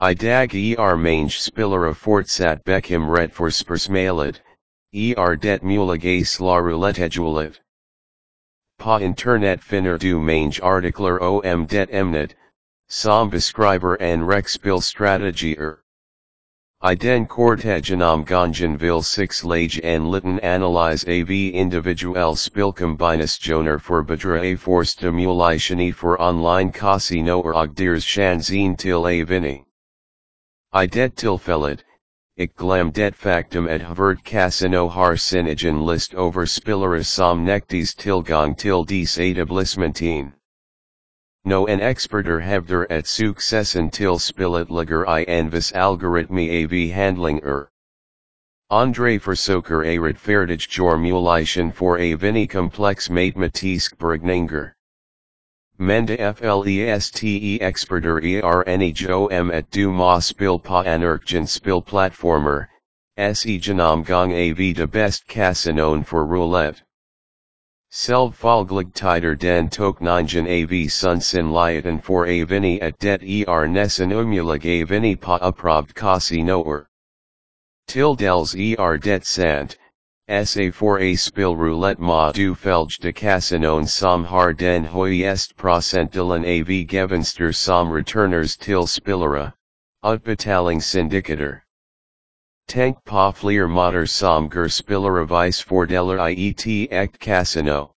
I dag er mange spillere fortsat Beckham ret for spursmalet, er det muliges la roulettejulet. Pa internet finner du mange artikler om det emnet, som beskriver en rekspilstrategier. I den korte genomgången vil 6 lage en liten analyse av individuelle spilkombinationer for bedre for stimulationi for online casinoer og deres chansen til a vini. I det tilfellet, ik glam det factum at hvert casino har sin egen list over spillere som nektes tilgang til des etablissementen. No en experter hevder at successen til spillet ligger i en vis algoritmi av handling er. Andre forsoker a retferdig formulation for a vini complex matematisk bergninger. Menda fleste experter erne om at du ma spil pa anerkjen spil platformer, se genomgang av de best casinoen for roulette. Selv folglig tider den tokningen av sunsin lieten for a vini at det er nessen umulig a vini pa approved casinoer. Tildels er det sant, sa for a spill roulette ma du felge de casinoen som har den høyest procentdelen av gevinster som returners til spillere, utbetalingsindicator. Tank pa fler motor som ger spillere vice fordeler i et casino.